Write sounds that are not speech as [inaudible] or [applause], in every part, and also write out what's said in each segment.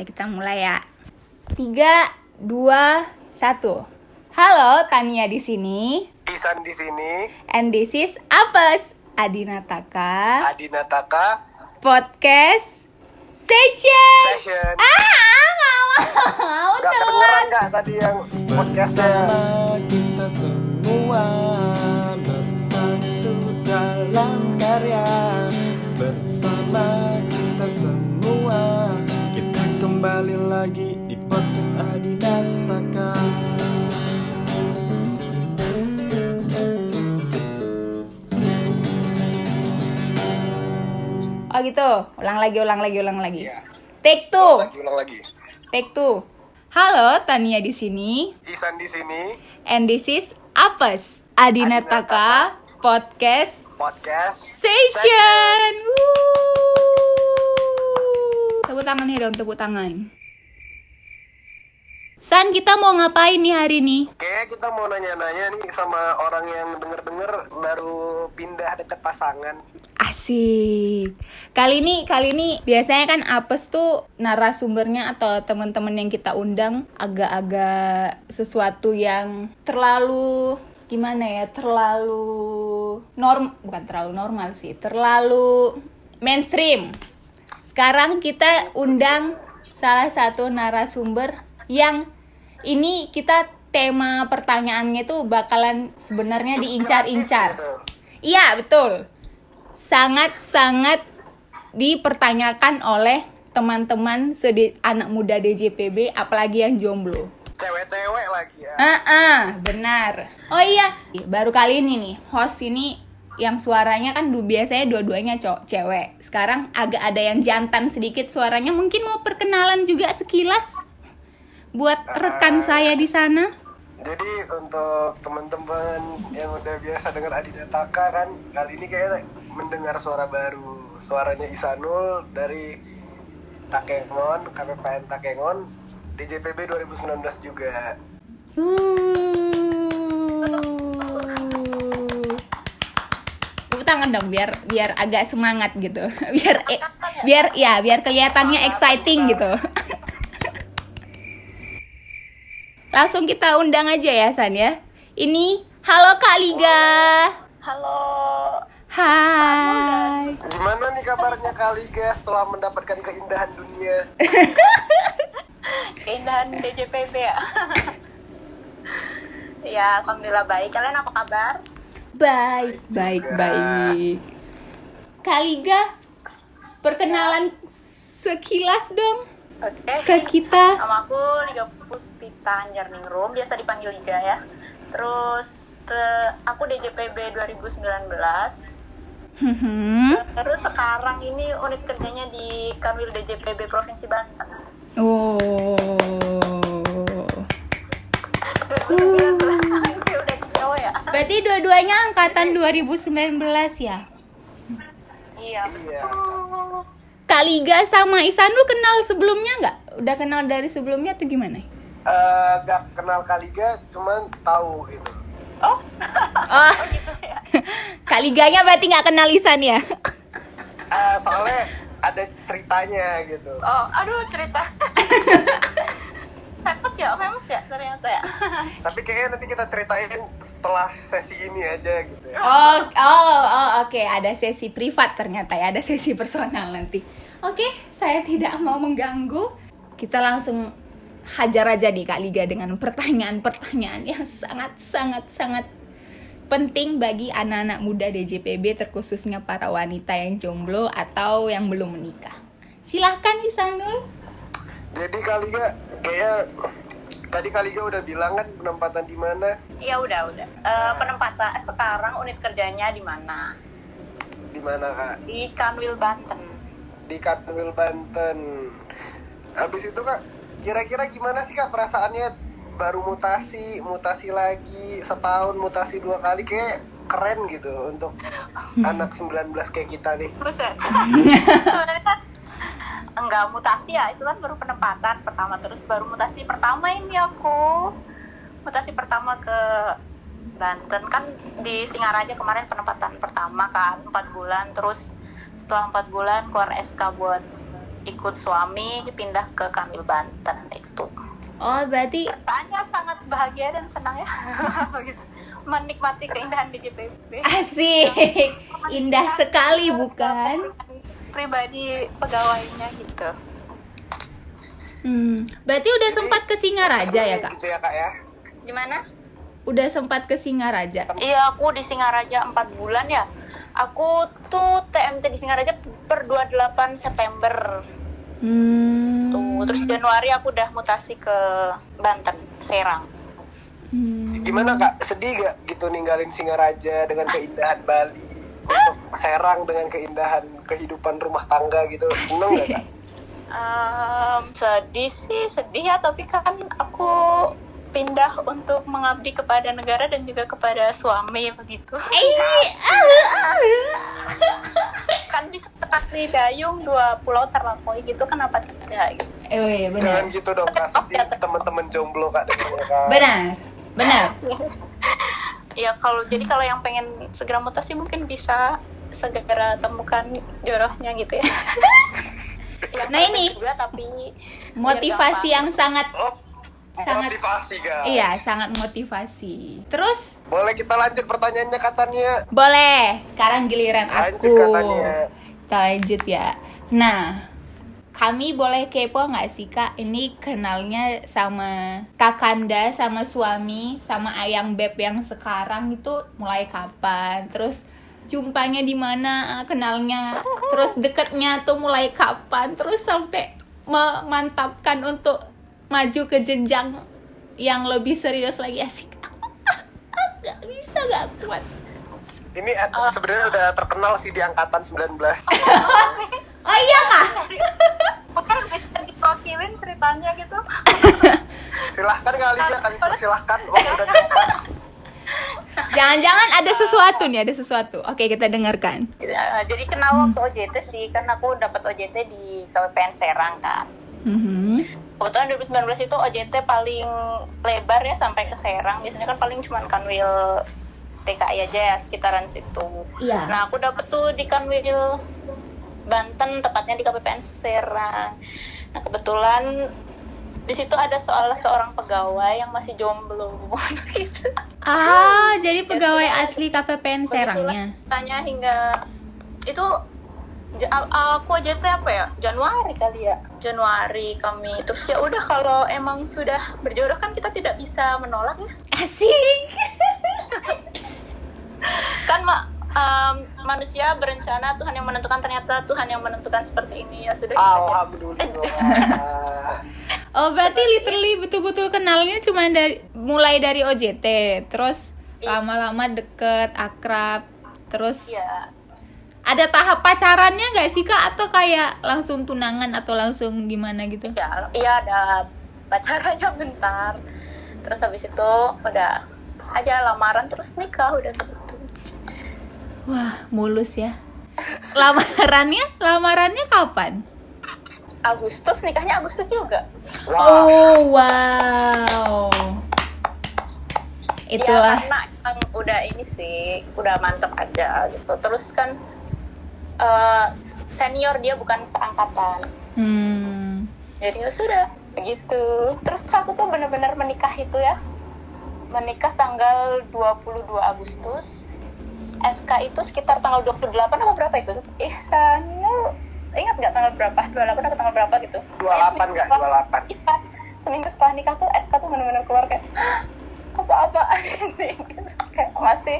Nah, kita mulai ya. Tiga, dua, satu. Halo, Tania di sini. Isan di sini, And this is Apes Adinataka Adi Nataka Podcast Session. Session. Ah, nggak mau Gak kedengeran nggak tadi yang podcastnya? Bersama kita semua Bersatu dalam karya kembali lagi di podcast Adi Nataka Oh gitu. Ulang lagi, ulang lagi, ulang lagi. Iya. Take Ulang two. lagi, ulang lagi. Take two. Halo, Tania di sini. Isan di sini, And this is Apes Adinataka Podcast podcast Session. Wuh. Tepuk tangan ya dong, tepuk tangan. San, kita mau ngapain nih hari ini? Kayaknya kita mau nanya-nanya nih sama orang yang denger-denger baru pindah deket pasangan. Asik. Kali ini, kali ini biasanya kan apes tuh narasumbernya atau teman-teman yang kita undang agak-agak sesuatu yang terlalu gimana ya? Terlalu norm bukan terlalu normal sih, terlalu mainstream. Sekarang kita undang salah satu narasumber yang ini kita tema pertanyaannya tuh bakalan sebenarnya diincar-incar. Iya, betul. Sangat-sangat dipertanyakan oleh teman-teman sedi anak muda DJPB apalagi yang jomblo. Cewek-cewek lagi ya. Ah, ah, benar. Oh iya, baru kali ini nih host ini yang suaranya kan du- biasanya dua-duanya cowok cewek. Sekarang agak ada yang jantan sedikit suaranya. Mungkin mau perkenalan juga sekilas buat rekan saya di sana. Jadi untuk teman-teman yang udah biasa dengar Adi Nataka kan, kali ini kayaknya mendengar suara baru. Suaranya Isanul dari Takengon, KPPN Takengon, DJPB 2019 juga. Uh. Tepuk tangan dong biar biar agak semangat gitu. [laughs] Biar eh, biar ya biar kelihatannya exciting gitu. [laughs] Langsung kita undang aja ya San ya. Ini halo Kak Liga. Halo, Hai. Gimana nih kabarnya Kaliga setelah mendapatkan keindahan dunia? [laughs] keindahan DJPB ya. ya, alhamdulillah baik. Kalian apa kabar? Baik, baik, baik. Kak Liga, perkenalan sekilas dong Oke. ke kita. Nama aku Liga Puspita Anjarningrum, biasa dipanggil Liga ya. Terus te- aku DJPB 2019. Hmm. Terus sekarang ini unit kerjanya di Kanwil DJPB Provinsi Banten. Oh. 2019 Gue udah jauh ya. Berarti dua-duanya angkatan 2019 ya? Iya. Iya. Kak Liga sama Isanul kenal sebelumnya nggak? Udah kenal dari sebelumnya atau gimana? Eh, gak kenal Kaliga, cuman tahu gitu. Oh, Oh, gitu ya. [laughs] Kak Liganya berarti nggak kenal Isan ya? Eh, soalnya ada ceritanya gitu. Oh, aduh cerita. [laughs] ya, famous ya ternyata ya. [laughs] Tapi kayaknya nanti kita ceritain setelah sesi ini aja gitu ya. Oh, oh, oh oke. Ada sesi privat ternyata ya. Ada sesi personal nanti. Oke, saya tidak mau mengganggu. Kita langsung hajar aja nih Kak Liga dengan pertanyaan-pertanyaan yang sangat-sangat-sangat penting bagi anak-anak muda DJPB terkhususnya para wanita yang jomblo atau yang belum menikah. Silahkan Isanul. Jadi Kaliga kayak tadi Kaliga udah bilang kan penempatan di mana? Iya udah udah. Eh, penempatan sekarang unit kerjanya di mana? Di mana Kak? Di Kanwil Banten. Di Kanwil Banten. Habis itu Kak, kira-kira gimana sih Kak perasaannya baru mutasi, mutasi lagi, setahun mutasi dua kali kayak keren gitu untuk [laughs] anak 19 kayak kita nih. Buset. Sebenarnya [laughs] [laughs] kan enggak mutasi ya, itu kan baru penempatan pertama terus baru mutasi pertama ini aku. Mutasi pertama ke Banten kan di Singaraja kemarin penempatan pertama kan 4 bulan terus setelah 4 bulan keluar SK buat ikut suami pindah ke Kamil Banten itu. Oh, berarti Tanya sangat bahagia dan senang ya. [laughs] Menikmati keindahan di GPB. asik. Indah sekali bukan? Pribadi pegawainya gitu. Hmm, berarti udah sempat ke Singaraja ya, Kak? Gitu ya kak ya. Gimana? Udah sempat ke Singaraja. Iya, aku di Singaraja 4 bulan ya. Aku tuh TMT di Singaraja per 28 September. Hmm. Tuh, terus Januari aku udah mutasi ke Banten, Serang. Hmm. Gimana kak? Sedih gak gitu ninggalin Singaraja dengan keindahan Bali? Untuk [laughs] Serang dengan keindahan kehidupan rumah tangga gitu. Seneng gak kak? Em, sedih sih, sedih ya, tapi kan aku pindah untuk mengabdi kepada negara dan juga kepada suami begitu. Eh, kan di dayung dua pulau terlampaui gitu kenapa tidak gitu. Eh, weh, benar. Jangan gitu dong kak. Sedih teman-teman jomblo kak kak. Benar. Benar. [laughs] Ya kalau jadi kalau yang pengen segera mutasi mungkin bisa segera temukan jodohnya gitu ya. [laughs] Yang Nah, ini juga tapi Motivasi yang sangat Oh, Sangat- motivasi iya, sangat motivasi. Terus Boleh kita lanjut pertanyaannya katanya. boleh, sekarang giliran Lanjut aku. katanya. Kita lanjut ya. Nah, kami boleh kepo nggak sih kak? Ini kenalnya sama kakanda, sama suami, sama ayang beb yang sekarang itu mulai kapan? Terus jumpanya di mana? Kenalnya, terus deketnya tuh mulai kapan? Terus sampai memantapkan untuk maju ke jenjang yang lebih serius lagi asik. [laughs] Gak bisa gak kuat. Ini eh, sebenarnya udah terkenal sih di angkatan 19. [laughs] Oh iya kak. [laughs] mungkin bisa diwakilin ceritanya gitu. Silahkan kali ya kami persilahkan. Waktu udah. Jangan-jangan ada sesuatu nih, ada sesuatu. Oke, kita dengarkan. Ya, jadi kenal waktu OJT sih, kan aku dapat OJT di KPPN Serang kan. Mhm. Kebetulan 2019 itu OJT paling lebar ya sampai ke Serang. Biasanya kan paling cuma Kanwil TKI aja ya, sekitaran situ. Iya. Nah, aku dapet tuh di Kanwil Banten, tepatnya di KPPN Serang. Nah, kebetulan di situ ada soal seorang pegawai yang masih jomblo [laughs] gitu. Ah, jadi pegawai asli KPPN Serangnya. Tanya hingga itu aku aja tuh apa ya Januari kali ya Januari kami terus ya udah kalau emang sudah berjodoh kan kita tidak bisa menolak ya Asik. [laughs] kan mak em, manusia berencana Tuhan yang menentukan ternyata Tuhan yang menentukan seperti ini ya sudah Alhamdulillah. [laughs] Oh, berarti literally betul-betul kenalnya cuma dari mulai dari OJT, terus lama-lama deket, akrab, terus ya ada tahap pacarannya nggak sih kak? Atau kayak langsung tunangan atau langsung gimana gitu? ya iya ada pacarannya bentar terus habis itu udah aja lamaran terus nikah udah gitu Wah, mulus ya. Lamarannya, lamarannya kapan? Agustus nikahnya Agustus juga Wah, Oh, wow. Itulah. Ya, karena emang udah ini sih, udah mantep aja gitu. Terus kan eh, senior dia bukan seangkatan. Hmm. Jadi ya sudah begitu. Terus aku tuh bener-bener menikah itu ya. Menikah tanggal 22 Agustus. SK itu sekitar tanggal 28 apa berapa itu? Ihsanul ingat nggak tanggal berapa? 28 atau tanggal berapa gitu? 28 nggak? 28. Iya. Seminggu setelah nikah tuh SK tuh bener-bener keluar kayak apa-apa [laughs] kayak masih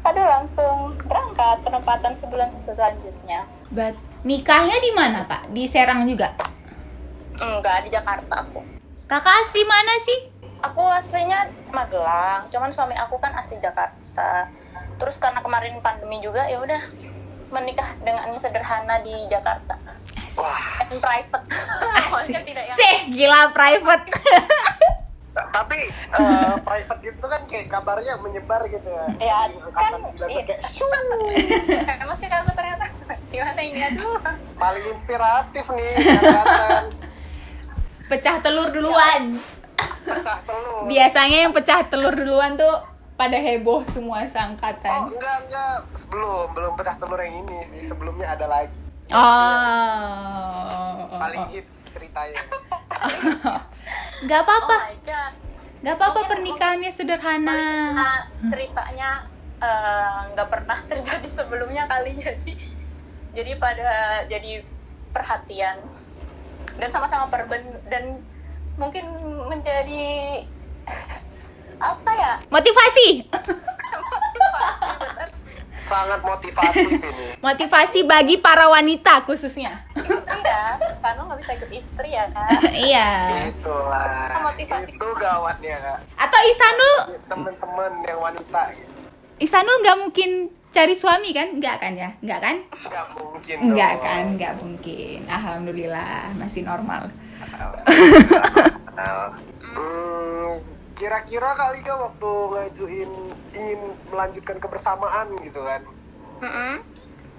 aduh langsung berangkat penempatan sebulan selanjutnya But, nikahnya di mana kak? Di Serang juga? enggak di Jakarta aku Kakak asli mana sih? aku aslinya Magelang cuman suami aku kan asli Jakarta terus karena kemarin pandemi juga ya udah menikah dengan sederhana di Jakarta Wah, and private Asik. [laughs] Sih, gila private. [laughs] tapi eh, private gitu kan kayak kabarnya menyebar gitu ya. ya kan angkatan 19 iya. kayak [laughs] emang sih aku ternyata gimana ini aduh paling inspiratif nih angkatan. Pecah telur duluan. Pecah telur. Biasanya yang pecah telur duluan tuh pada heboh semua Oh seangkatan. enggak enggak sebelum belum pecah telur yang ini sih sebelumnya ada lagi Oh. paling hits ceritanya [laughs] Gak apa-apa. Oh my god. Gak apa-apa Mungkin- pernikahannya sederhana. Ceritanya eh, nggak pernah terjadi sebelumnya kali [laughs] jadi jadi pada jadi perhatian dan sama-sama perben dan mungkin menjadi apa ya Motivasi. [laughs] sangat motivatif ini Motivasi bagi para wanita khususnya. istri ya karena nggak bisa ikut istri ya kan iya. itulah Motivasi. itu gawatnya kak Atau Isanul, temen-temen yang wanita gitu. Isanul nggak mungkin cari suami kan? Nggak kan ya? Nggak kan? nggak mungkin Nggak kan? Nggak mungkin. Alhamdulillah masih normal. [laughs] Hmm, kira-kira kali kan waktu ngajuin ingin melanjutkan kebersamaan gitu kan? Mm-mm.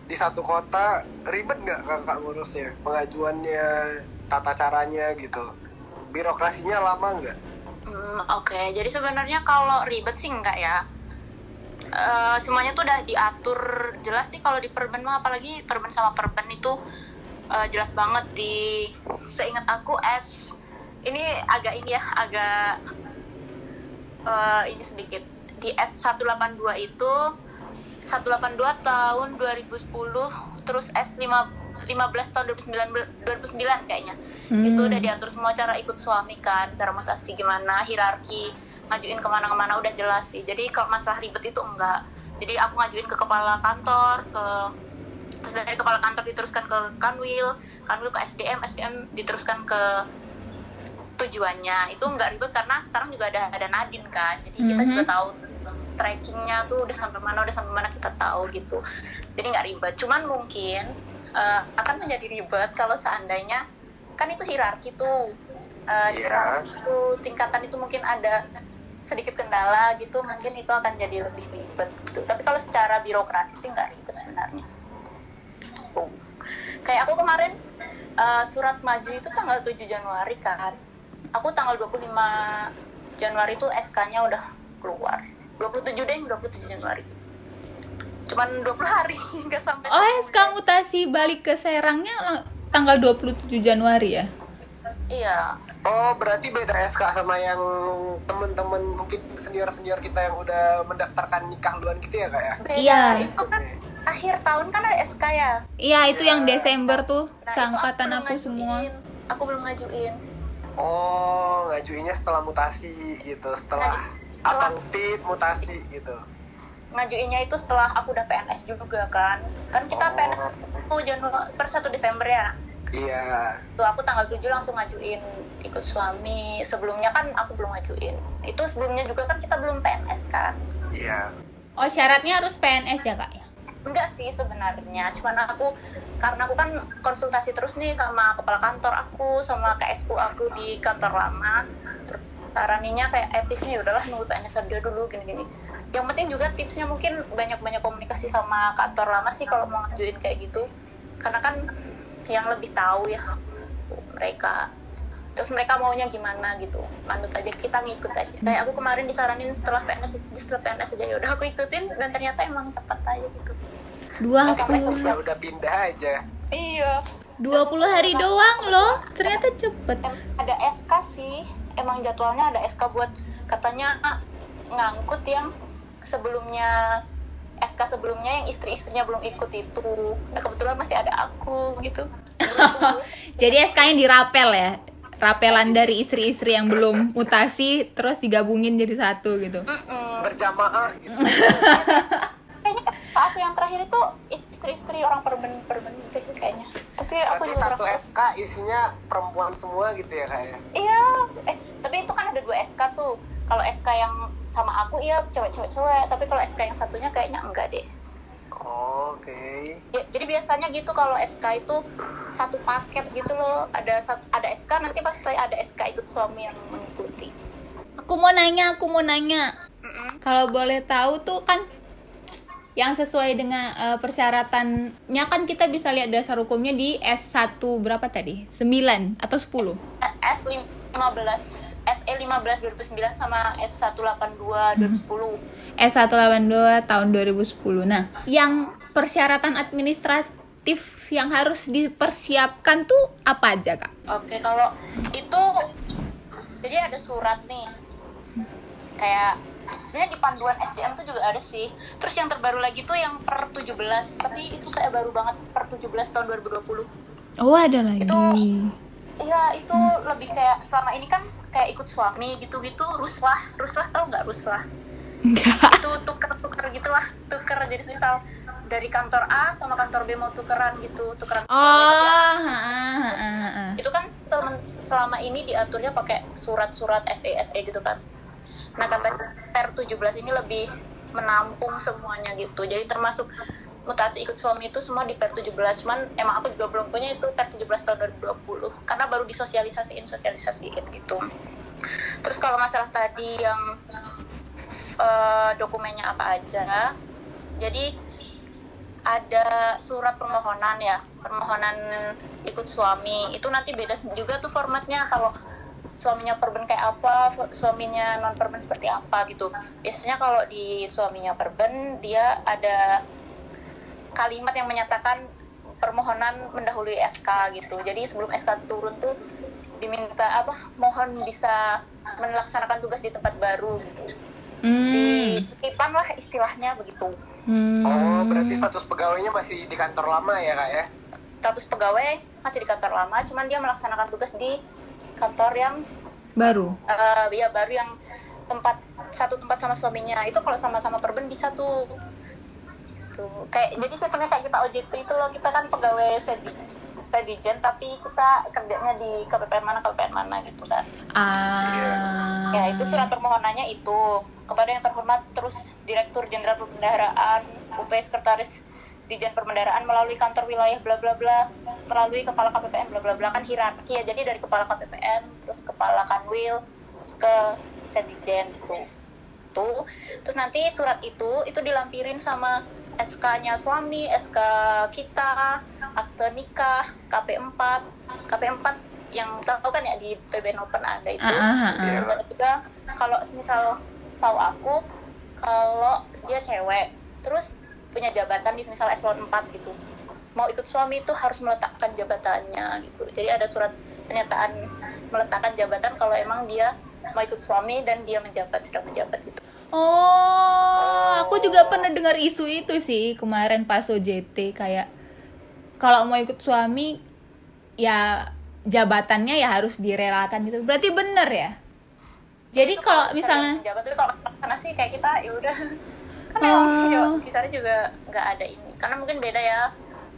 di satu kota ribet nggak kakak ngurusnya? Pengajuannya tata caranya gitu. Birokrasinya lama nggak? Hmm, Oke, jadi sebenarnya kalau ribet sih enggak ya. Eh, semuanya tuh udah diatur. Jelas sih kalau di perben mah apalagi perben sama perben itu eh, jelas banget di seingat aku S. Ini agak ini ya agak eh, ini sedikit. Di S182 itu 182 tahun 2010 terus S5 15 tahun 2009 2009 kayaknya. Hmm. itu udah diatur semua cara ikut suami kan cara mutasi gimana hierarki ngajuin ke mana-kemana udah jelas sih. Jadi kalau masalah ribet itu enggak. Jadi aku ngajuin ke kepala kantor ke terus dari kepala kantor diteruskan ke kanwil kanwil ke SDM SDM diteruskan ke tujuannya itu enggak ribet karena sekarang juga ada ada Nadine kan jadi kita Mhm. juga tahu trackingnya tuh udah sampai mana udah sampai mana kita tahu gitu jadi nggak ribet cuman mungkin eh, akan menjadi ribet kalau seandainya kan itu hierarki tuh Eh, di Iya. hierarki itu tingkatan itu mungkin ada sedikit kendala gitu mungkin itu akan jadi lebih ribet gitu. tapi kalau secara birokrasi sih nggak ribet sebenarnya Tuh. kayak aku kemarin eh, surat maju itu tanggal 7 Januari kan aku tanggal 25 Januari itu SK-nya udah keluar. 27 deh 27 Januari. Cuman 20 hari [laughs] nggak sampai Oh, SK mutasi balik ke Serangnya tanggal 27 Januari ya? iya. Oh berarti beda SK sama yang temen-temen mungkin senior-senior kita yang udah mendaftarkan nikah duluan gitu ya kak ya. Iya. itu kan akhir tahun kan ada SK ya? Iya, itu yang Desember tuh, Nah, seangkatan belum aku semua. aku belum ngajuin oh ngajuinnya setelah mutasi gitu setelah Ngaju- abang tit mutasi gitu. Ngajuinnya itu setelah aku udah PNS juga kan. Kan kita Oh. PNS itu Januari per 1 Desember ya? Iya. Tuh aku tanggal 7 langsung ngajuin ikut suami. Sebelumnya kan aku belum ngajuin. Itu sebelumnya juga kan kita belum PNS kan? Iya. Oh, syaratnya harus PNS ya, Kak? ya? Enggak sih sebenarnya. Cuman aku karena aku kan konsultasi terus nih sama kepala kantor aku sama KSU aku di kantor lama. Saraninya kayak episnya udahlah nunggu PNS dia dulu gini-gini. Yang penting juga tipsnya mungkin banyak-banyak komunikasi sama kantor lama sih kalau mau ngajuin kayak gitu. Karena kan yang lebih tahu ya mereka terus mereka maunya gimana gitu. Manut aja kita ngikut aja. Kayak aku kemarin disaranin setelah PNS setelah PNS aja ya udah aku ikutin. Dan ternyata emang cepat aja gitu. Dua puluh, ya udah pindah aja. Iya. 20 hari doang loh. Ternyata cepet. Ada SK sih. Emang jadwalnya ada SK buat katanya ah, ngangkut yang sebelumnya SK sebelumnya yang istri-istrinya belum ikut itu. Nah, kebetulan masih ada aku gitu. [laughs] Jadi SK-nya dirapel ya? Rapelan dari istri-istri yang belum mutasi, terus digabungin jadi satu gitu. Berjamaah gitu. Kayaknya aku yang terakhir itu istri-istri orang perben perben gitu sih kayaknya. Tapi aku berarti juga satu SK isinya perempuan semua gitu ya kak ya? Iya eh tapi itu kan ada dua SK tuh. Kalau SK yang sama aku iya cewek-cewek cewek. Tapi kalau SK yang satunya kayaknya enggak deh oke Ya, jadi biasanya gitu kalau SK itu satu paket gitu loh ada ada SK nanti pasti ada SK ikut suami yang mengikuti Aku mau nanya, aku mau nanya. Mm-mm. Kalau boleh tahu tuh kan yang sesuai dengan eh, persyaratannya kan kita bisa lihat dasar hukumnya di S1 berapa tadi? 9 atau 10? Eh, S15 SE 15 2009 sama S182 2010 S182 tahun 2010. Nah, yang persyaratan administrasi aktif yang harus dipersiapkan tuh apa aja kak? Oke, kalau itu jadi ada surat nih. Kayak sebenarnya di panduan SDM tuh juga ada sih. Terus yang terbaru lagi tuh yang per 17, tapi itu kayak baru banget per 17 tahun 2020. Oh ada lagi. Itu- Iya, itu lebih kayak selama ini kan kayak ikut suami gitu-gitu ruslah. Ruslah tau nggak ruslah? Enggak. itu tuker-tuker gitu lah tuker jadi misal dari kantor A sama kantor B mau tukeran gitu tukeran Oh, ha, ha, ha, ha. itu kan sel- selama ini diaturnya pakai surat-surat SE SE gitu kan. Nah kata per 17 ini lebih menampung semuanya gitu. Jadi termasuk mutasi ikut suami itu semua di per 17 cuman emang aku juga belum punya itu per 17 tahun 2020 karena baru disosialisasiin sosialisasiin gitu. Terus kalau masalah tadi yang eh, dokumennya apa aja. Jadi ada surat permohonan ya permohonan ikut suami. Itu nanti beda juga tuh formatnya kalau suaminya perben kayak apa suaminya non perben seperti apa gitu. Biasanya kalau di suaminya perben dia ada kalimat yang menyatakan permohonan mendahului SK gitu. Jadi sebelum SK turun tuh diminta apa mohon bisa melaksanakan tugas di tempat baru gitu Hmm. titipan lah istilahnya begitu Hmm. Oh, berarti status pegawainya masih di kantor lama ya kak ya? status pegawai masih di kantor lama cuman dia melaksanakan tugas di kantor yang baru. eh, ya baru yang tempat satu tempat sama suaminya itu kalau sama-sama perben bisa tuh tuh kayak jadi sistemnya kayak kita OJT itu loh kita kan pegawai sedi sedijen tapi kita kerjanya di KPPN mana KPPN mana gitu kan Ah. ya itu surat permohonannya itu kepada yang terhormat terus Direktur Jenderal Perbendaharaan UP Sekretaris Dijen Perbendaharaan melalui kantor wilayah bla bla bla melalui kepala KPPN bla bla bla kan hierarki ya jadi dari kepala KPPN terus kepala Kanwil terus ke Sedijen gitu tuh terus nanti surat itu itu dilampirin sama SK-nya suami, SK kita, akte nikah, KP4, KP4 yang tahu kan ya di PB Open ada itu. Iya. Terus juga kalau misal setahu aku kalau dia cewek terus punya jabatan di misal eselon 4 gitu mau ikut suami itu harus meletakkan jabatannya gitu jadi ada surat pernyataan meletakkan jabatan kalau emang dia mau ikut suami dan dia menjabat sedang menjabat gitu Oh, aku juga pernah dengar isu itu sih kemarin pas OJT kayak kalau mau ikut suami ya jabatannya ya harus direlakan gitu. Berarti bener ya? Jadi Itu kalau misalnya menjabat tapi kalau karena sih kayak kita ya udah kan Oh. emang ya, di sana juga nggak ada ini karena mungkin beda ya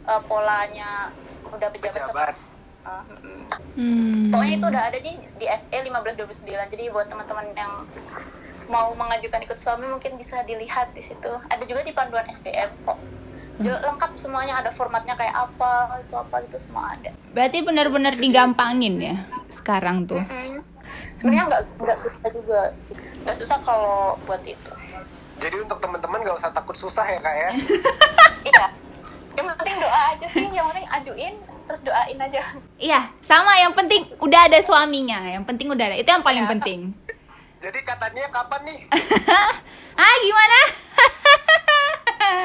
eh, polanya udah pejabat Pejabat. Mm-mm. hmm, Pokoknya itu udah ada di di E SE 1529. Jadi buat teman-teman yang mau mengajukan ikut suami mungkin bisa dilihat di situ. Ada juga di panduan SDM kok. Jel- lengkap semuanya ada formatnya kayak apa, itu apa itu semua ada. berarti benar-benar digampangin ya sekarang tuh. Mm-mm. Sebenarnya nggak nggak susah juga sih. Nggak susah kalau buat itu. Jadi untuk teman-teman nggak usah takut susah ya kak ya? [laughs] Iya. Yang penting doa aja sih, yang penting ajuin terus doain aja. Iya, sama yang penting udah ada suaminya. Yang penting udah ada. Itu yang paling Iya. penting. Jadi katanya kapan nih? [laughs] ah, gimana?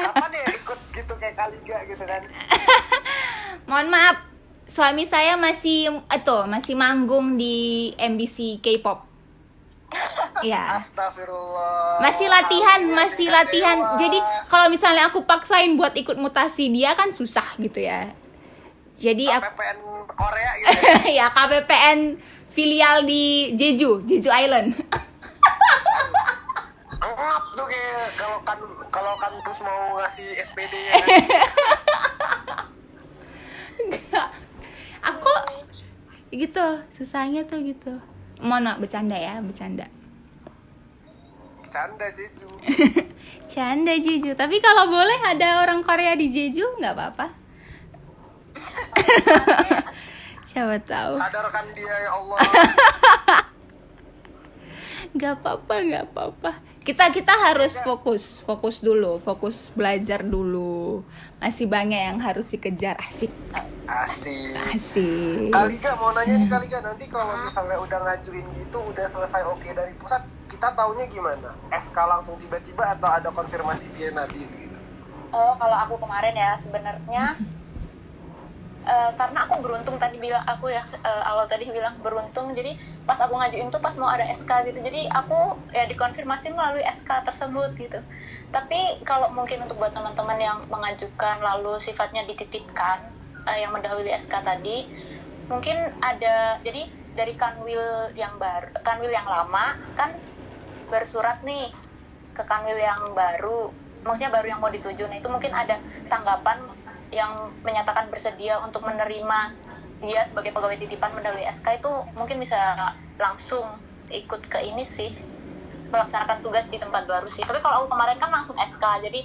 Kapan ya ikut gitu kayak Kaliga gitu kan? [laughs] Mohon maaf, suami saya masih itu masih manggung di MBC K-pop. [laughs] Iya. Astagfirullah. Masih latihan, Amin, masih Kak latihan. Dewa. Jadi kalau misalnya aku paksain buat ikut mutasi dia kan susah gitu ya. Jadi aku, KPPN Korea gitu ya? [laughs] ya KPPN filial di Jeju, Jeju Island. [laughs] Ngap tuh kayak kalau kan kalau kampus mau ngasih SPD ya kan? Aku gitu, susahnya tuh gitu. Maaf, bercanda ya, bercanda. Canda Jeju. [laughs] Canda Jeju. Tapi kalau boleh ada orang Korea di Jeju nggak apa-apa. [laughs] Siapa tahu. Sadarkan dia ya Allah. [laughs] Nggak apa-apa, nggak apa-apa. Kita kita harus fokus, fokus dulu, fokus belajar dulu. Masih banyak yang harus dikejar. Asik, Asik. asik. Kaliga mau nanya nih Kaliga nanti kalau misalnya udah ngajuin gitu udah selesai oke dari pusat kita taunya gimana? SK langsung tiba-tiba atau ada konfirmasi dia nanti gitu? Oh, kalau aku kemarin ya sebenarnya [laughs] eh, karena aku beruntung tadi bilang aku ya eh, awal tadi bilang beruntung. Jadi pas aku ngajuin tuh pas mau ada SK gitu. Jadi aku ya dikonfirmasi melalui SK tersebut gitu. Tapi kalau mungkin untuk buat teman-teman yang mengajukan lalu sifatnya dititipkan eh, yang mendahului SK tadi mungkin ada jadi dari kanwil yang baru kanwil yang lama kan bersurat nih ke kanwil yang baru. Maksudnya baru yang mau dituju. Nah itu mungkin ada tanggapan yang menyatakan bersedia untuk menerima dia sebagai pegawai titipan mendahului SK itu mungkin bisa langsung ikut ke ini sih melaksanakan tugas di tempat baru sih tapi kalau aku kemarin kan langsung SK jadi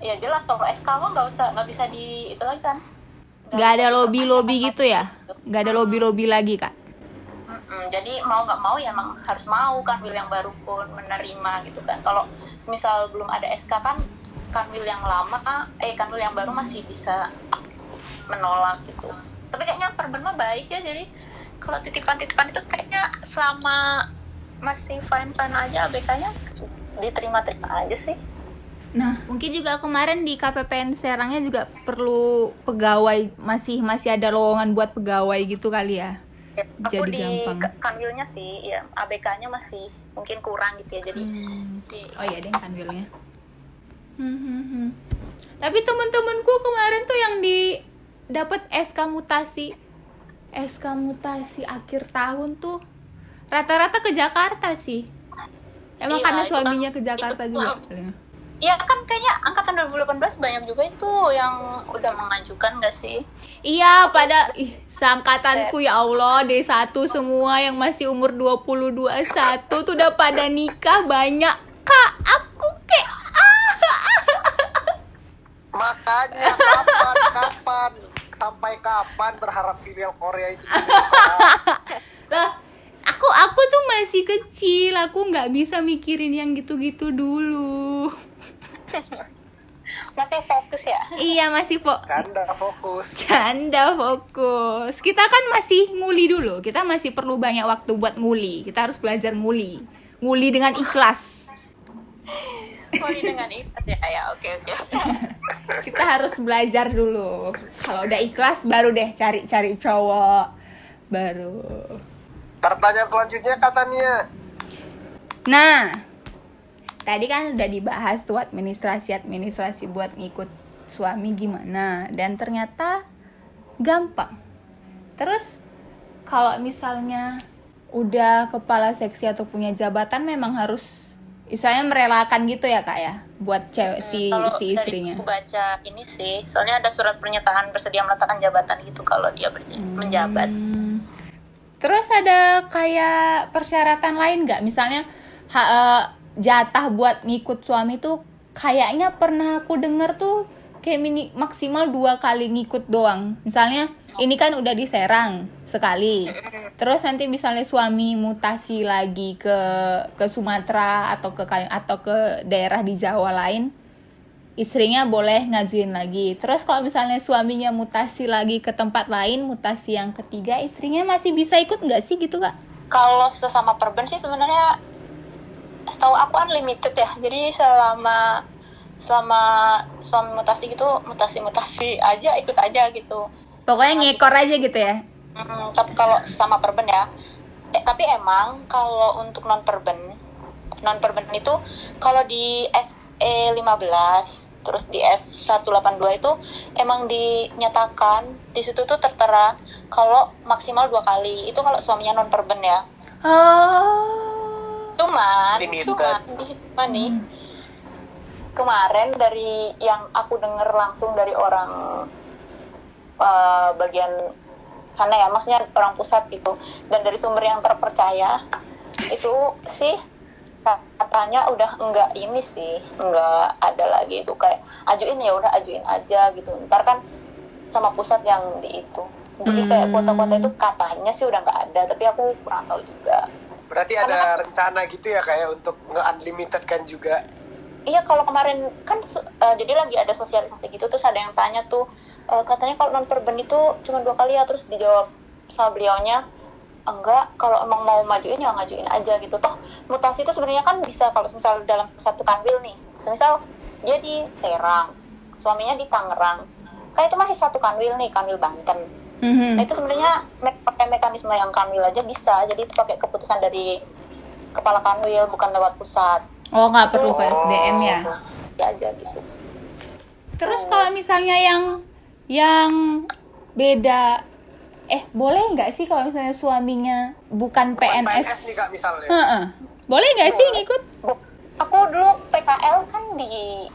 ya jelas kalau SK mah nggak usah nggak bisa di itu lagi kan Nggak ada lobby-lobby gitu ya? Nggak ada lobby-lobby lagi kak? Mm-mm, jadi mau nggak mau ya emang harus mau kan will yang baru pun menerima gitu kan kalau misal belum ada SK kan kanwil yang lama eh kanwil yang baru masih bisa menolak gitu tapi kayaknya perben mah baik ya jadi kalau titipan-titipan itu kayaknya selama masih fine fine aja ABK-nya diterima-terima aja sih Nah, mungkin juga kemarin di KPPN Serangnya juga perlu pegawai masih masih ada lowongan buat pegawai gitu kali ya. Ya, aku Jadi di gampang. kanwilnya sih ya ABK-nya masih mungkin kurang gitu ya jadi Hmm. di- Oh iya, deh kan wilnya. Hmm, hmm, hmm. Tapi temen-temenku kemarin tuh yang di dapat SK mutasi, SK mutasi akhir tahun tuh rata-rata ke Jakarta sih. Emang Iya, karena suaminya kan- ke Jakarta itu- juga. ya? Ya kan kayaknya angkatan 2018 banyak juga itu yang udah mengajukan gak sih? Iya, pada ih, seangkatanku ya Allah, D1 semua yang masih umur 20 21 tuh udah pada nikah banyak. Kak, aku kayak Makanya kapan [laughs] kapan sampai kapan berharap filial Korea itu dibuka? [laughs] lah aku aku tuh masih kecil aku nggak bisa mikirin yang gitu-gitu dulu [laughs] Masih fokus ya? iya masih kok Canda fokus. canda fokus kita kan masih nguli dulu kita masih perlu banyak waktu buat nguli kita harus belajar nguli nguli dengan ikhlas Dengan ikat ya? Ya oke oke. [laughs] kita harus belajar dulu kalau udah ikhlas baru deh cari-cari cowok baru Pertanyaan selanjutnya katanya Nah, tadi kan udah dibahas tuh administrasi-administrasi buat ngikut suami gimana dan ternyata gampang. Terus kalau misalnya udah kepala seksi atau punya jabatan memang harus misalnya merelakan gitu ya kak ya buat cewek si Kalau si dari istrinya. aku baca ini sih, soalnya ada surat pernyataan bersedia meletakkan jabatan gitu kalau dia berja- menjabat. Hmm. Terus ada kayak persyaratan lain nggak? Misalnya ha- eh, jatah buat ngikut suami tuh kayaknya pernah aku denger tuh kayak mini maksimal dua kali ngikut doang. Misalnya ini kan udah di Serang sekali. Terus nanti misalnya suami mutasi lagi ke ke Sumatera atau ke atau ke daerah di Jawa lain, istrinya boleh ngajuin lagi. Terus kalau misalnya suaminya mutasi lagi ke tempat lain, mutasi yang ketiga, istrinya masih bisa ikut nggak sih gitu kak? Kalau sesama perben sih sebenarnya setahu aku unlimited ya. Jadi selama selama suami mutasi gitu mutasi-mutasi aja ikut aja gitu. Pokoknya ngekor aja gitu ya. Mm, tapi kalau sama perben ya. Eh, tapi emang kalau untuk non perben, non perben itu kalau di SE 15 terus di S182 itu emang dinyatakan di situ tuh tertera kalau maksimal dua kali itu kalau suaminya non perben ya. Oh. Cuman, Limited. cuman, cuman nih kemarin dari yang aku denger langsung dari orang eh, bagian sana ya, maksudnya orang pusat gitu, dan dari sumber yang terpercaya itu sih katanya udah enggak ini sih, enggak ada lagi itu kayak ajuin ya udah ajuin aja gitu. Ntar kan sama pusat yang di itu. Jadi kayak Hmm. kuota-kuota itu katanya sih udah nggak ada, tapi aku kurang tahu juga. berarti ada rencana gitu ya kayak untuk nge-unlimited kan juga. Iya kalau kemarin kan eh, jadi lagi ada sosialisasi gitu terus ada yang tanya tuh eh, katanya kalau non perben itu cuma dua kali ya terus dijawab sama beliaunya enggak kalau emang mau majuin ya ngajuin aja gitu toh mutasi itu sebenarnya kan bisa kalau misal dalam satu kanwil nih misal dia di Serang suaminya di Tangerang kan itu masih satu kanwil nih kanwil Banten Mhm. Nah itu sebenarnya me- pakai mekanisme yang kanwil aja bisa. Jadi itu pakai keputusan dari kepala kanwil bukan lewat pusat. Oh nggak perlu PSDM ya. Ya aja gitu. Terus kalau misalnya yang yang beda eh boleh nggak sih kalau misalnya suaminya bukan Bukan PNS? nih kak misalnya. Heeh. Boleh nggak sih ngikut? Aku dulu PKL kan di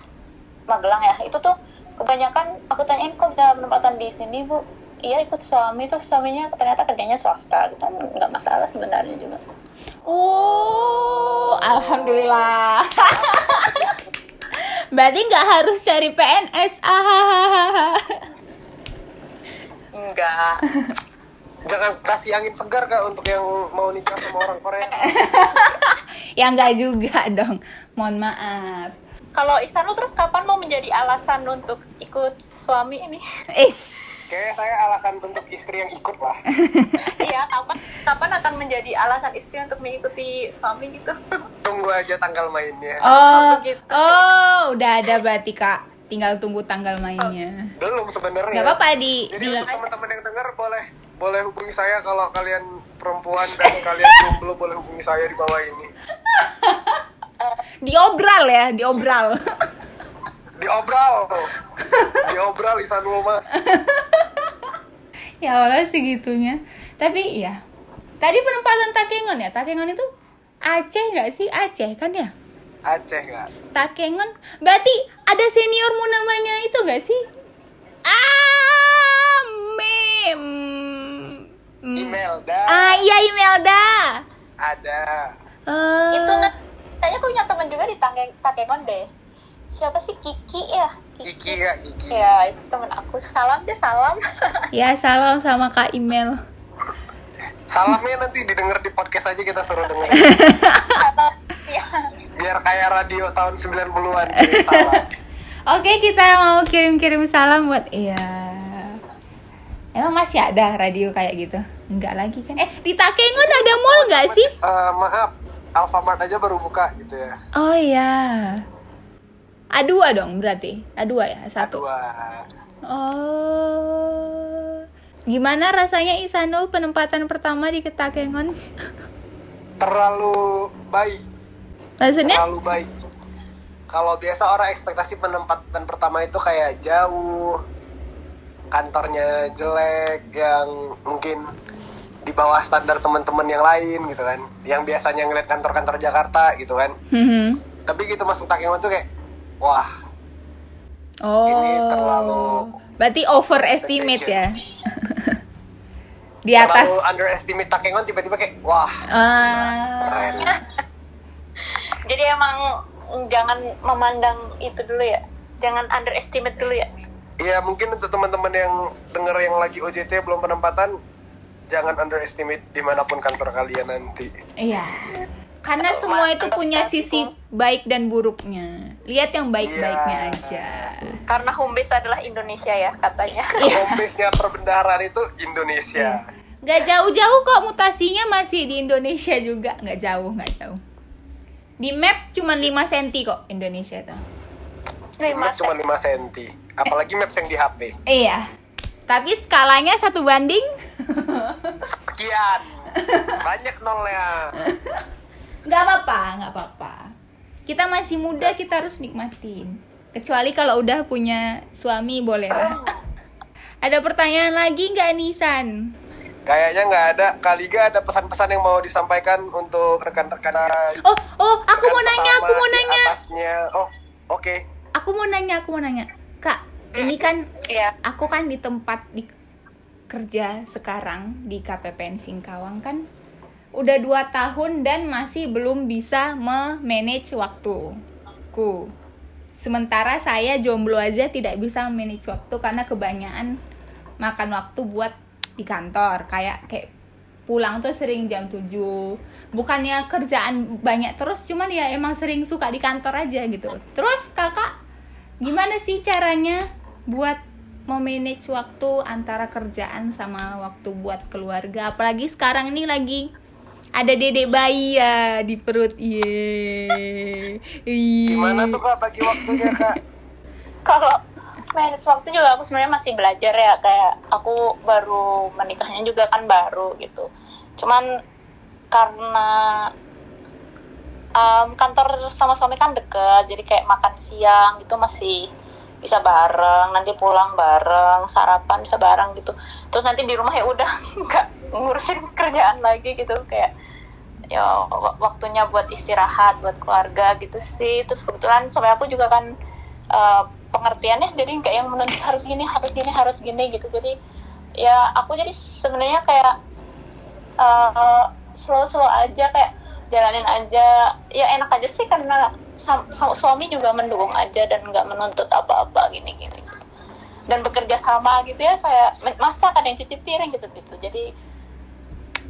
Magelang ya. Itu tuh kebanyakan aku tanyain kok bisa penempatan di sini bu. Iya ikut suami terus suaminya ternyata kerjanya swasta gitu nggak masalah sebenarnya juga. Oh, alhamdulillah. [laughs] Berarti nggak harus cari PNS. Ah. [laughs] Enggak. Jangan kasih angin segar kak untuk yang mau nikah sama orang Korea. [laughs] ya nggak juga dong. Mohon maaf. Kalau Isanul terus kapan mau menjadi alasan untuk ikut suami ini? Is. Kayaknya saya alasan bentuk istri yang ikut lah. [laughs] Iya, kapan kapan akan menjadi alasan istri untuk mengikuti suami gitu? Tunggu aja tanggal mainnya. Oh, begitu. oh, udah ada berarti kak. Tinggal tunggu tanggal mainnya. Belum sebenarnya. Nggak apa-apa di Jadi di untuk teman-teman yang dengar boleh boleh hubungi saya kalau kalian perempuan dan kalian jomblo boleh hubungi saya di bawah ini. [laughs] diobral ya, diobral. Diobral. Diobral Isanul mah. ya Allah segitunya. Tapi ya, tadi penempatan Takengon ya. Takengon itu Aceh nggak sih? Aceh kan ya? Aceh nggak? Takengon. Berarti ada seniormu namanya itu nggak sih? Ah, mem. Hmm. Imelda. Ah iya Imelda. Ada. Eh, Itu nggak kayaknya punya teman juga di Tange- Takengon deh. Siapa sih Kiki ya? Kiki kak Kiki. Ya, itu teman aku. Salam deh, salam. [laughs] Ya salam sama Kak Imel. Salamnya nanti didengar di podcast aja kita suruh denger. Ya. [laughs] Biar kayak radio tahun 90-an kirim [laughs] salam. Oke kita mau kirim-kirim salam buat iya. Emang masih ada radio kayak gitu? Enggak lagi kan? Eh di Takengon ada mall nggak sih? Eh, maaf, Alfamart aja baru buka gitu ya. Oh iya. A2 dong berarti. A2 ya, satu. Dua. Oh. Gimana rasanya Isanul penempatan pertama di Ketakengon? [laughs] Terlalu baik. Maksudnya? terlalu baik. Kalau biasa orang ekspektasi penempatan pertama itu kayak jauh, kantornya jelek, yang mungkin di bawah standar teman-teman yang lain gitu kan, yang biasanya ngeliat kantor-kantor Jakarta gitu kan. Mhm. Tapi gitu masuk Takengon tuh kayak, wah Oh. Ini terlalu- Berarti overestimate ya. [laughs] Di atas. terlalu underestimate Takengon tiba-tiba kayak, wah Ah. keren. [laughs] Jadi emang jangan memandang itu dulu ya. Jangan underestimate dulu ya. Iya mungkin untuk teman-teman yang denger yang lagi OJT belum penempatan, jangan underestimate di mana pun kantor kalian nanti. Iya. Karena semua itu punya sisi baik dan buruknya. Lihat yang baik-baiknya Iya. aja. Karena home base adalah Indonesia ya katanya. [laughs] Home base-nya perbendaharaan itu Indonesia. Nggak jauh-jauh kok mutasinya masih di Indonesia juga. Nggak jauh, nggak jauh. Di map cuma 5 cm kok Indonesia tuh. Lima Map cuma 5 cm. Apalagi maps yang di HP. Iya. Tapi skalanya satu banding. [laughs] Sekian. Banyak nolnya. Nggak apa-apa, nggak apa-apa. Kita masih muda, kita harus nikmatin. Kecuali kalau udah punya suami, boleh lah. Ada pertanyaan lagi nggak Nisan? Kayaknya nggak ada. Kaliga ada pesan-pesan yang mau disampaikan untuk rekan-rekan. Oh, oh, aku mau nanya, aku mau nanya. Atasnya. Oh, oke. Aku mau nanya, aku mau nanya. Kak, ini kan Iya. aku kan di tempat di kerja sekarang di KPPN Singkawang kan udah dua tahun dan masih belum bisa memanage waktuku. Sementara saya jomblo aja tidak bisa manage waktu karena kebanyakan makan waktu buat di kantor. Kayak kayak pulang tuh sering jam 7 bukannya kerjaan banyak terus cuman ya emang sering suka di kantor aja gitu. Terus kakak gimana sih caranya buat memanage waktu antara kerjaan sama waktu buat keluarga. Apalagi sekarang ini lagi ada dedek bayi ya di perut. Iya. Gimana tuh kak bagi waktunya kak? [laughs] Kalau manage waktu juga aku sebenarnya masih belajar ya. Kayak aku baru menikahnya juga kan baru gitu. Cuman karena um, kantor sama suami kan deket jadi kayak makan siang gitu masih bisa bareng nanti pulang bareng sarapan bisa bareng gitu. Terus nanti di rumah ya udah [laughs] nggak ngurusin kerjaan lagi gitu. Kayak ya wa- waktunya buat istirahat buat keluarga gitu sih. Terus kebetulan suami aku juga kan eh, pengertiannya jadi nggak yang menuntut harus gini harus gini harus gini gitu. Jadi ya aku jadi sebenarnya kayak eh, slow-slow aja kayak jalanin aja. Ya enak aja sih karena suami juga mendukung aja dan nggak menuntut apa-apa gini gini dan bekerja sama gitu ya saya masak ada yang cuci piring gitu gitu. Jadi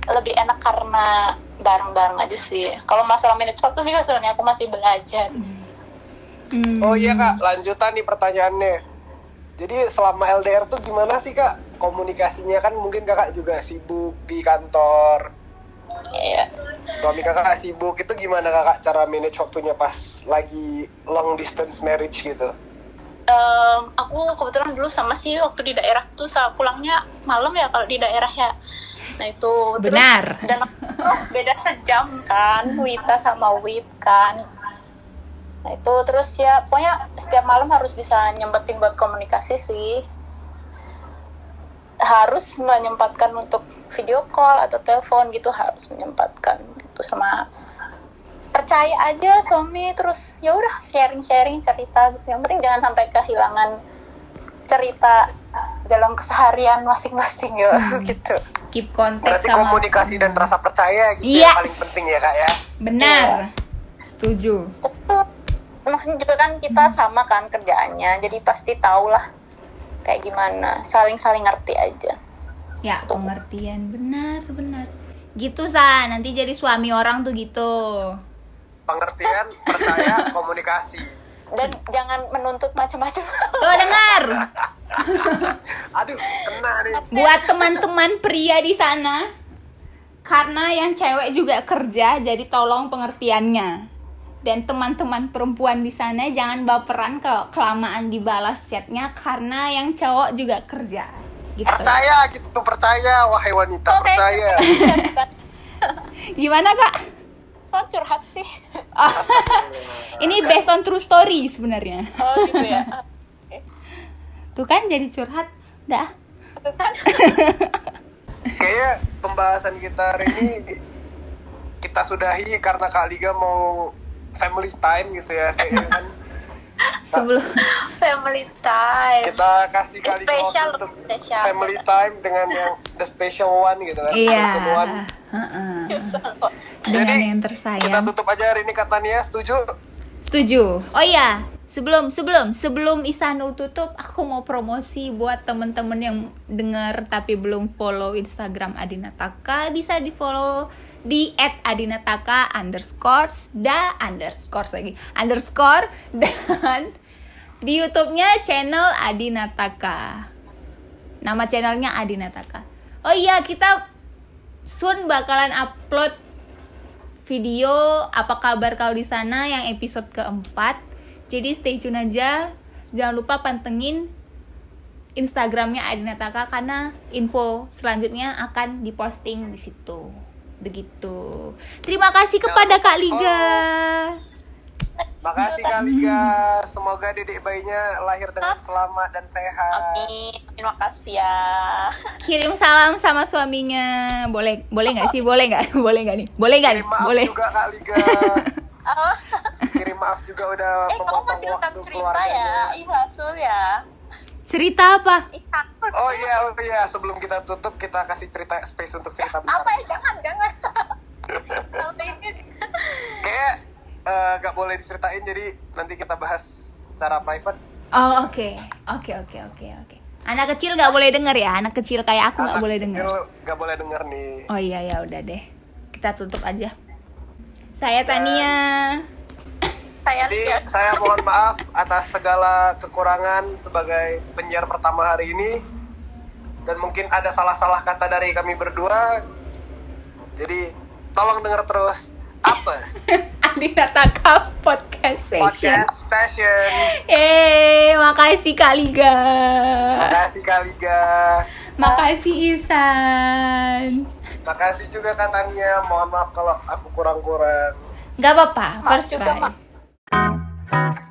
lebih enak karena bareng-bareng aja sih. Kalau masalah manage waktu juga sebenarnya aku masih belajar. Hmm. Oh iya kak, lanjutan nih pertanyaannya. Jadi selama LDR tuh gimana sih kak? Komunikasinya kan mungkin kakak juga sibuk di kantor, Iya. Suami kakak sibuk itu gimana kakak cara manage waktunya pas lagi long distance marriage gitu? Em, aku kebetulan dulu sama sih waktu di daerah tuh sa- pulangnya malam ya kalau di daerah ya nah itu terus- Benar. dan oh, beda sejam kan Wita sama Wip kan nah itu terus ya pokoknya setiap malam harus bisa nyempetin buat komunikasi sih harus menyempatkan untuk video call atau telepon gitu harus menyempatkan gitu sama percaya aja suami terus ya udah sharing sharing cerita gitu. yang penting jangan sampai kehilangan cerita dalam keseharian masing-masing ya [laughs] gitu Keep kontak Berarti sama komunikasi dan rasa percaya gitu Yes. yang paling penting ya kak ya. Benar. Setuju. itu maksudnya juga kan kita sama kan kerjaannya jadi pasti tau lah kayak gimana saling-saling ngerti aja Ya, pengertian benar, benar. Gitu sa, nanti jadi suami orang tuh gitu. Pengertian, percaya, [laughs] komunikasi. dan jangan menuntut macam-macam Tuh dengar. [laughs] Aduh, kena nih. Buat teman-teman pria di sana, karena yang cewek juga kerja, jadi tolong pengertiannya. Dan teman-teman perempuan di sana jangan baperan kalau kelamaan dibalas chatnya karena yang cowok juga kerja. Gitu. Percaya gitu, percaya wahai wanita, Oke. percaya. [laughs] Gimana kak? kok curhat sih Oh, [laughs] ini based on true story sebenarnya. oh gitu ya [laughs] Oke. Tuh kan jadi curhat. Dah. Kan Kayaknya pembahasan kita hari ini kita sudahi karena Kak Liga mau family time gitu ya. Kayaknya kan [laughs] Sebelum family time kita kasih Spesial, waktu untuk spesial. family time dengan yang the special one gitu kan. iya. One. Heeh. Dengan Jadi, yang Kita tersayang. tutup aja hari ini Kak Tania, setuju? Setuju. Oh iya, sebelum sebelum sebelum Isanul tutup, aku mau promosi buat temen-temen yang dengar tapi belum follow Instagram Adinataka bisa di follow di @adinataka underscore da underscore lagi underscore dan di YouTube-nya channel Adinataka. Nama channelnya Adinataka. Oh iya, kita soon bakalan upload video apa kabar kau di sana yang episode keempat. Jadi stay tune aja. Jangan lupa pantengin Instagramnya Adinataka karena info selanjutnya akan diposting di situ. Begitu. Terima kasih kepada Kak Liga. Makasih Kak Liga. Semoga dedek bayinya lahir dengan selamat dan sehat. Amin. Terima kasih ya. Kirim salam sama suaminya. Boleh boleh nggak sih? Boleh nggak? [laughs] Boleh nggak nih? Boleh nggak? nih? Kirim maaf Boleh. juga Kak Liga. [laughs] Oh, Kirim maaf juga udah eh kamu memotong masih tentang waktu cerita keluarganya. ya, Ih hasil ya. Cerita apa? Oh iya, oh iya. Sebelum kita tutup, kita kasih cerita space untuk cerita besar. Apa ya? Jangan, jangan. Kayak eh, nggak boleh diceritain, jadi nanti kita bahas secara private. Oh oke oke oke oke oke. Anak kecil nggak boleh denger ya. Anak kecil kayak aku nggak Anak boleh kecil denger. Nggak boleh denger nih. Oh iya ya udah deh. Kita tutup aja. Saya Tania. Saya Jadi lihat. saya mohon maaf atas segala kekurangan sebagai penyiar pertama hari ini dan mungkin ada salah-salah kata dari kami berdua. Jadi tolong dengar terus apes. [laughs] Adinataka Podcast Session. Podcast session. Eh, makasih Kak Liga. Makasih Kaliga. Makasih Isan. Makasih juga katanya. Mohon maaf kalau aku kurang-kurang. Gak apa-apa, first juga, try. Thank you.